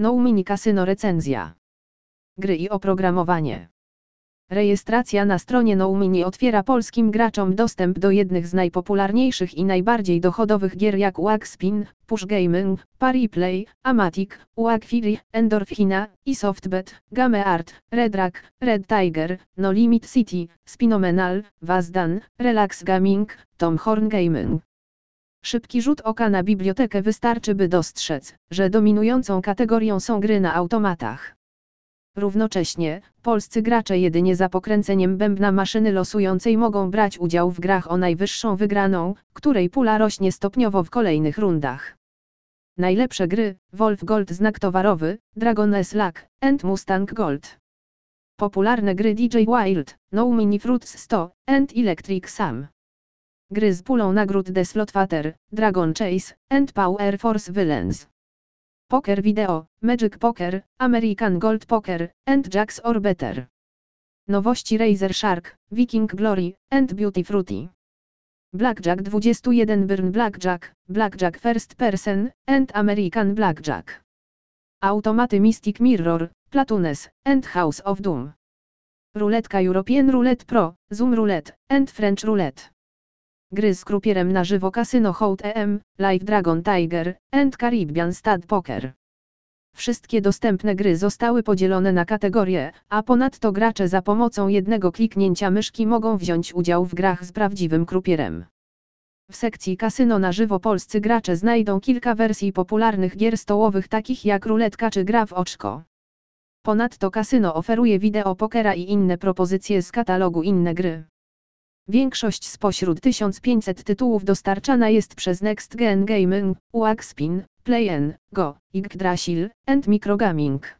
No Mini Casino recenzja. Gry i oprogramowanie. Rejestracja na stronie NoMini otwiera polskim graczom dostęp do jednych z najpopularniejszych i najbardziej dochodowych gier jak Waxspin, Push Gaming, Pariplay, Amatic, Uagfiri, Endorphina, i Softbet, Game Art, Redrack, Red Tiger, No Limit City, Spinomenal, Wazdan, Relax Gaming, Tom Horn Gaming. Szybki rzut oka na bibliotekę wystarczy by dostrzec, że dominującą kategorią są gry na automatach. Równocześnie, polscy gracze jedynie za pokręceniem bębna maszyny losującej mogą brać udział w grach o najwyższą wygraną, której pula rośnie stopniowo w kolejnych rundach. Najlepsze gry, Wolf Gold znak towarowy, Dragon S Luck, and Mustang Gold. Popularne gry DJ Wild, No Mini Fruits 100, and Electric Sam. Gry z pulą nagród The Slot Fighter, Dragon Chase, and Power Force Villains. Poker Video, Magic Poker, American Gold Poker, and Jacks or Better. Nowości Razer Shark, Viking Glory, and Beauty Fruity. Blackjack 21 Burn Blackjack, Blackjack First Person, and American Blackjack. Automaty Mystic Mirror, Platunes, and House of Doom. Ruletka European Roulette Pro, Zoom Roulette, and French Roulette. Gry z krupierem na żywo Casino Hot EM, Live Dragon Tiger, and Caribbean Stud Poker. Wszystkie dostępne gry zostały podzielone na kategorie, a ponadto gracze za pomocą jednego kliknięcia myszki mogą wziąć udział w grach z prawdziwym krupierem. W sekcji kasyno na żywo polscy gracze znajdą kilka wersji popularnych gier stołowych takich jak ruletka czy gra w oczko. Ponadto kasyno oferuje wideo pokera i inne propozycje z katalogu inne gry. Większość spośród 1500 tytułów dostarczana jest przez Next Gen Gaming, Uaxpin, Play Go, Yggdrasil, and Microgaming.